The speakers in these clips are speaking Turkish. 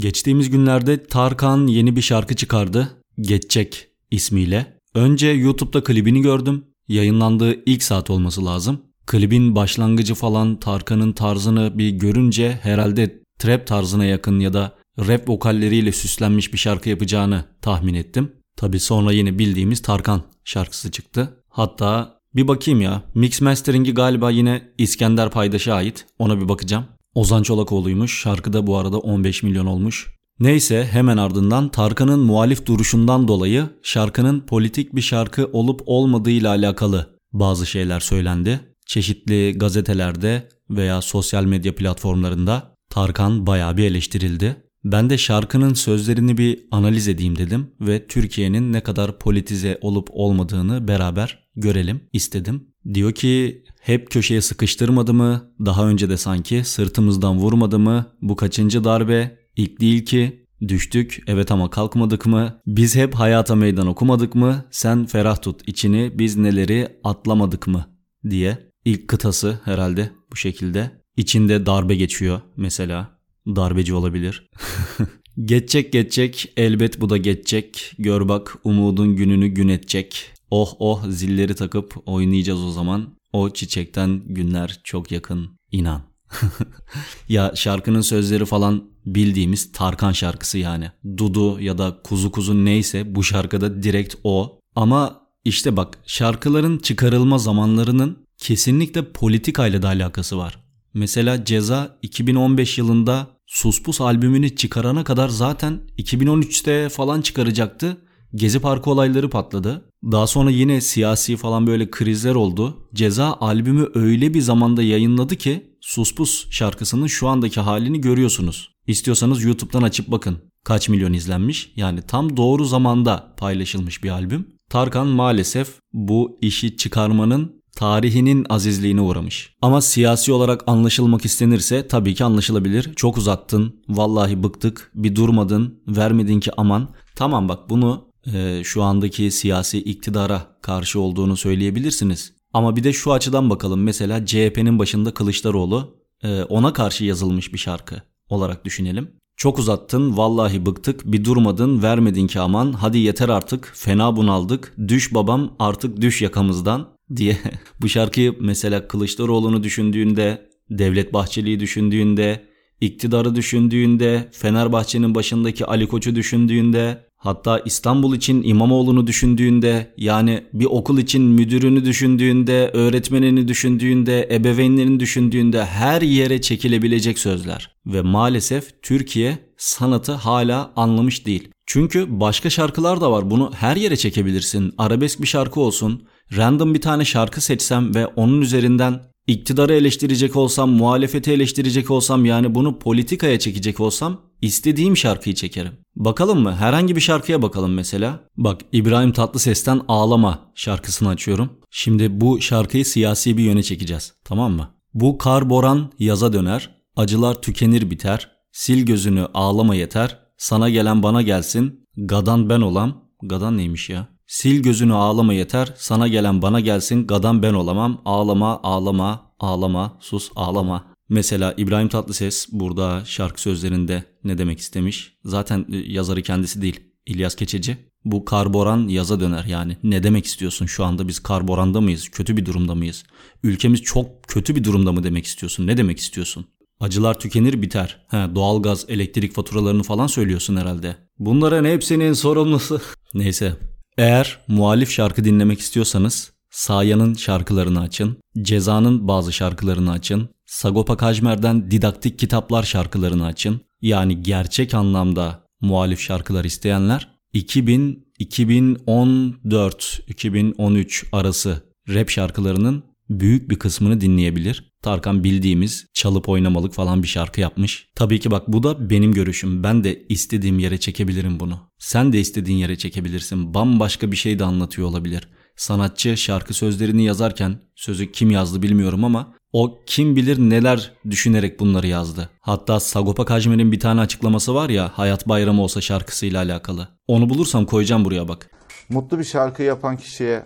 Geçtiğimiz günlerde Tarkan yeni bir şarkı çıkardı. Geçecek ismiyle. Önce YouTube'da klibini gördüm. Yayınlandığı ilk saat olması lazım. Klibin başlangıcı falan Tarkan'ın tarzını bir görünce herhalde trap tarzına yakın ya da rap vokalleriyle süslenmiş bir şarkı yapacağını tahmin ettim. Tabi sonra yine bildiğimiz Tarkan şarkısı çıktı. Hatta bir bakayım ya. Mix mastering'i galiba yine İskender Paydaş'a ait. Ona bir bakacağım. Ozan Çolakoğlu'ymuş. Şarkıda bu arada 15 milyon olmuş. Neyse hemen ardından Tarkan'ın muhalif duruşundan dolayı şarkının politik bir şarkı olup olmadığıyla alakalı bazı şeyler söylendi. Çeşitli gazetelerde veya sosyal medya platformlarında Tarkan bayağı bir eleştirildi. Ben de şarkının sözlerini bir analiz edeyim dedim ve Türkiye'nin ne kadar politize olup olmadığını beraber görelim istedim. Diyor ki hep köşeye sıkıştırmadı mı? Daha önce de sanki sırtımızdan vurmadı mı? Bu kaçıncı darbe? İlk değil ki. Düştük evet ama kalkmadık mı? Biz hep hayata meydan okumadık mı? Sen ferah tut içini biz neleri atlamadık mı? diye. İlk kıtası herhalde bu şekilde. İçinde darbe geçiyor mesela. Darbeci olabilir. geçecek geçecek elbet bu da geçecek. Gör bak umudun gününü gün edecek. Oh oh zilleri takıp oynayacağız o zaman. O çiçekten günler çok yakın inan. ya şarkının sözleri falan bildiğimiz Tarkan şarkısı yani. Dudu ya da Kuzu Kuzu neyse bu şarkıda direkt o. Ama işte bak şarkıların çıkarılma zamanlarının kesinlikle politikayla da alakası var. Mesela Ceza 2015 yılında Suspus albümünü çıkarana kadar zaten 2013'te falan çıkaracaktı. Gezi Parkı olayları patladı. Daha sonra yine siyasi falan böyle krizler oldu. Ceza albümü öyle bir zamanda yayınladı ki Suspus şarkısının şu andaki halini görüyorsunuz. İstiyorsanız YouTube'dan açıp bakın. Kaç milyon izlenmiş? Yani tam doğru zamanda paylaşılmış bir albüm. Tarkan maalesef bu işi çıkarmanın tarihinin azizliğine uğramış. Ama siyasi olarak anlaşılmak istenirse tabii ki anlaşılabilir. Çok uzattın, vallahi bıktık, bir durmadın, vermedin ki aman. Tamam bak bunu e, şu andaki siyasi iktidara karşı olduğunu söyleyebilirsiniz. Ama bir de şu açıdan bakalım. Mesela CHP'nin başında Kılıçdaroğlu e, ona karşı yazılmış bir şarkı olarak düşünelim. Çok uzattın, vallahi bıktık, bir durmadın, vermedin ki aman, hadi yeter artık, fena bunaldık, düş babam artık düş yakamızdan diye. Bu şarkıyı mesela Kılıçdaroğlu'nu düşündüğünde, Devlet Bahçeli'yi düşündüğünde, iktidarı düşündüğünde, Fenerbahçe'nin başındaki Ali Koç'u düşündüğünde, Hatta İstanbul için İmamoğlu'nu düşündüğünde yani bir okul için müdürünü düşündüğünde, öğretmenini düşündüğünde, ebeveynlerini düşündüğünde her yere çekilebilecek sözler. Ve maalesef Türkiye sanatı hala anlamış değil. Çünkü başka şarkılar da var. Bunu her yere çekebilirsin. Arabesk bir şarkı olsun. Random bir tane şarkı seçsem ve onun üzerinden iktidarı eleştirecek olsam, muhalefeti eleştirecek olsam yani bunu politikaya çekecek olsam istediğim şarkıyı çekerim. Bakalım mı? Herhangi bir şarkıya bakalım mesela. Bak İbrahim Tatlıses'ten Ağlama şarkısını açıyorum. Şimdi bu şarkıyı siyasi bir yöne çekeceğiz. Tamam mı? Bu kar boran yaza döner. Acılar tükenir biter. Sil gözünü ağlama yeter. Sana gelen bana gelsin. Gadan ben olam. Gadan neymiş ya? Sil gözünü ağlama yeter. Sana gelen bana gelsin. Gadan ben olamam. Ağlama ağlama ağlama sus ağlama. Mesela İbrahim Tatlıses burada şarkı sözlerinde ne demek istemiş? Zaten e, yazarı kendisi değil. İlyas Keçeci. Bu karboran yaza döner yani. Ne demek istiyorsun şu anda biz karboranda mıyız? Kötü bir durumda mıyız? Ülkemiz çok kötü bir durumda mı demek istiyorsun? Ne demek istiyorsun? Acılar tükenir biter. He, doğalgaz, elektrik faturalarını falan söylüyorsun herhalde. Bunların hepsinin sorumlusu. Neyse. Eğer muhalif şarkı dinlemek istiyorsanız Saya'nın şarkılarını açın. Ceza'nın bazı şarkılarını açın. Sagopa Kajmer'den didaktik kitaplar şarkılarını açın. Yani gerçek anlamda muhalif şarkılar isteyenler 2000-2014-2013 arası rap şarkılarının büyük bir kısmını dinleyebilir. Tarkan bildiğimiz çalıp oynamalık falan bir şarkı yapmış. Tabii ki bak bu da benim görüşüm. Ben de istediğim yere çekebilirim bunu. Sen de istediğin yere çekebilirsin. Bambaşka bir şey de anlatıyor olabilir. Sanatçı şarkı sözlerini yazarken sözü kim yazdı bilmiyorum ama o kim bilir neler düşünerek bunları yazdı. Hatta Sagopa Kajmer'in bir tane açıklaması var ya Hayat Bayramı olsa şarkısıyla alakalı. Onu bulursam koyacağım buraya bak. Mutlu bir şarkı yapan kişiye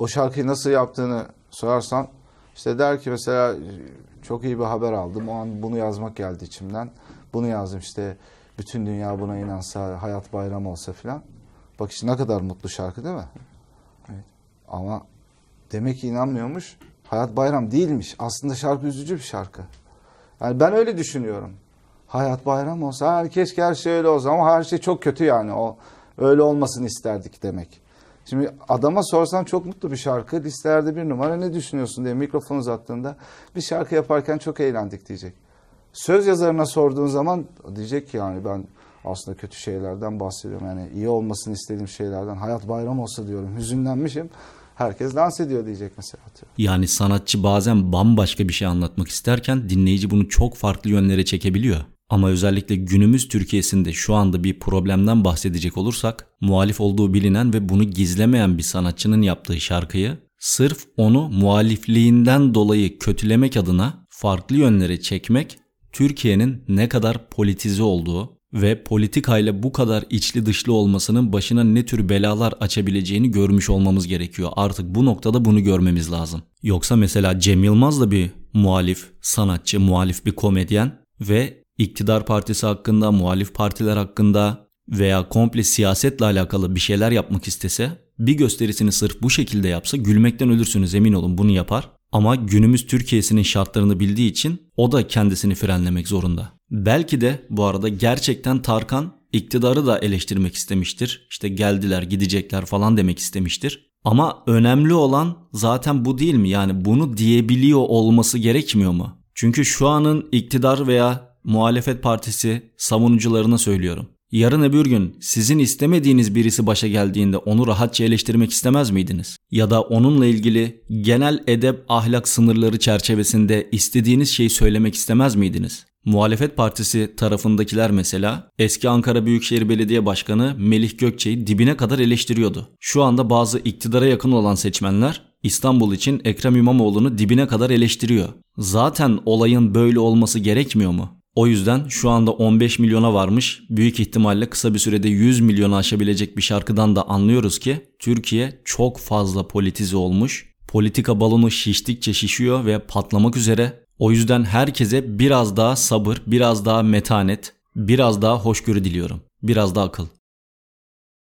o şarkıyı nasıl yaptığını sorarsan işte der ki mesela çok iyi bir haber aldım. O an bunu yazmak geldi içimden. Bunu yazdım işte bütün dünya buna inansa, hayat bayram olsa filan. Bak işte ne kadar mutlu şarkı değil mi? Evet. Ama demek ki inanmıyormuş. Hayat bayram değilmiş. Aslında şarkı üzücü bir şarkı. Yani ben öyle düşünüyorum. Hayat bayram olsa keşke her şey öyle olsa ama her şey çok kötü yani. O öyle olmasını isterdik demek. Şimdi adama sorsam çok mutlu bir şarkı. Listelerde bir numara ne düşünüyorsun diye mikrofon uzattığında bir şarkı yaparken çok eğlendik diyecek. Söz yazarına sorduğun zaman diyecek ki yani ben aslında kötü şeylerden bahsediyorum. Yani iyi olmasını istediğim şeylerden. Hayat bayram olsa diyorum. Hüzünlenmişim. Herkes dans ediyor diyecek mesela. Yani sanatçı bazen bambaşka bir şey anlatmak isterken dinleyici bunu çok farklı yönlere çekebiliyor. Ama özellikle günümüz Türkiye'sinde şu anda bir problemden bahsedecek olursak, muhalif olduğu bilinen ve bunu gizlemeyen bir sanatçının yaptığı şarkıyı sırf onu muhalifliğinden dolayı kötülemek adına farklı yönlere çekmek Türkiye'nin ne kadar politize olduğu ve politikayla bu kadar içli dışlı olmasının başına ne tür belalar açabileceğini görmüş olmamız gerekiyor. Artık bu noktada bunu görmemiz lazım. Yoksa mesela Cem Yılmaz da bir muhalif sanatçı, muhalif bir komedyen ve iktidar partisi hakkında, muhalif partiler hakkında veya komple siyasetle alakalı bir şeyler yapmak istese bir gösterisini sırf bu şekilde yapsa gülmekten ölürsünüz emin olun bunu yapar. Ama günümüz Türkiye'sinin şartlarını bildiği için o da kendisini frenlemek zorunda. Belki de bu arada gerçekten Tarkan iktidarı da eleştirmek istemiştir. İşte geldiler gidecekler falan demek istemiştir. Ama önemli olan zaten bu değil mi? Yani bunu diyebiliyor olması gerekmiyor mu? Çünkü şu anın iktidar veya muhalefet partisi savunucularına söylüyorum. Yarın öbür gün sizin istemediğiniz birisi başa geldiğinde onu rahatça eleştirmek istemez miydiniz? Ya da onunla ilgili genel edep ahlak sınırları çerçevesinde istediğiniz şeyi söylemek istemez miydiniz? Muhalefet Partisi tarafındakiler mesela eski Ankara Büyükşehir Belediye Başkanı Melih Gökçe'yi dibine kadar eleştiriyordu. Şu anda bazı iktidara yakın olan seçmenler İstanbul için Ekrem İmamoğlu'nu dibine kadar eleştiriyor. Zaten olayın böyle olması gerekmiyor mu? O yüzden şu anda 15 milyona varmış, büyük ihtimalle kısa bir sürede 100 milyonu aşabilecek bir şarkıdan da anlıyoruz ki Türkiye çok fazla politize olmuş. Politika balonu şiştikçe şişiyor ve patlamak üzere. O yüzden herkese biraz daha sabır, biraz daha metanet, biraz daha hoşgörü diliyorum. Biraz daha akıl.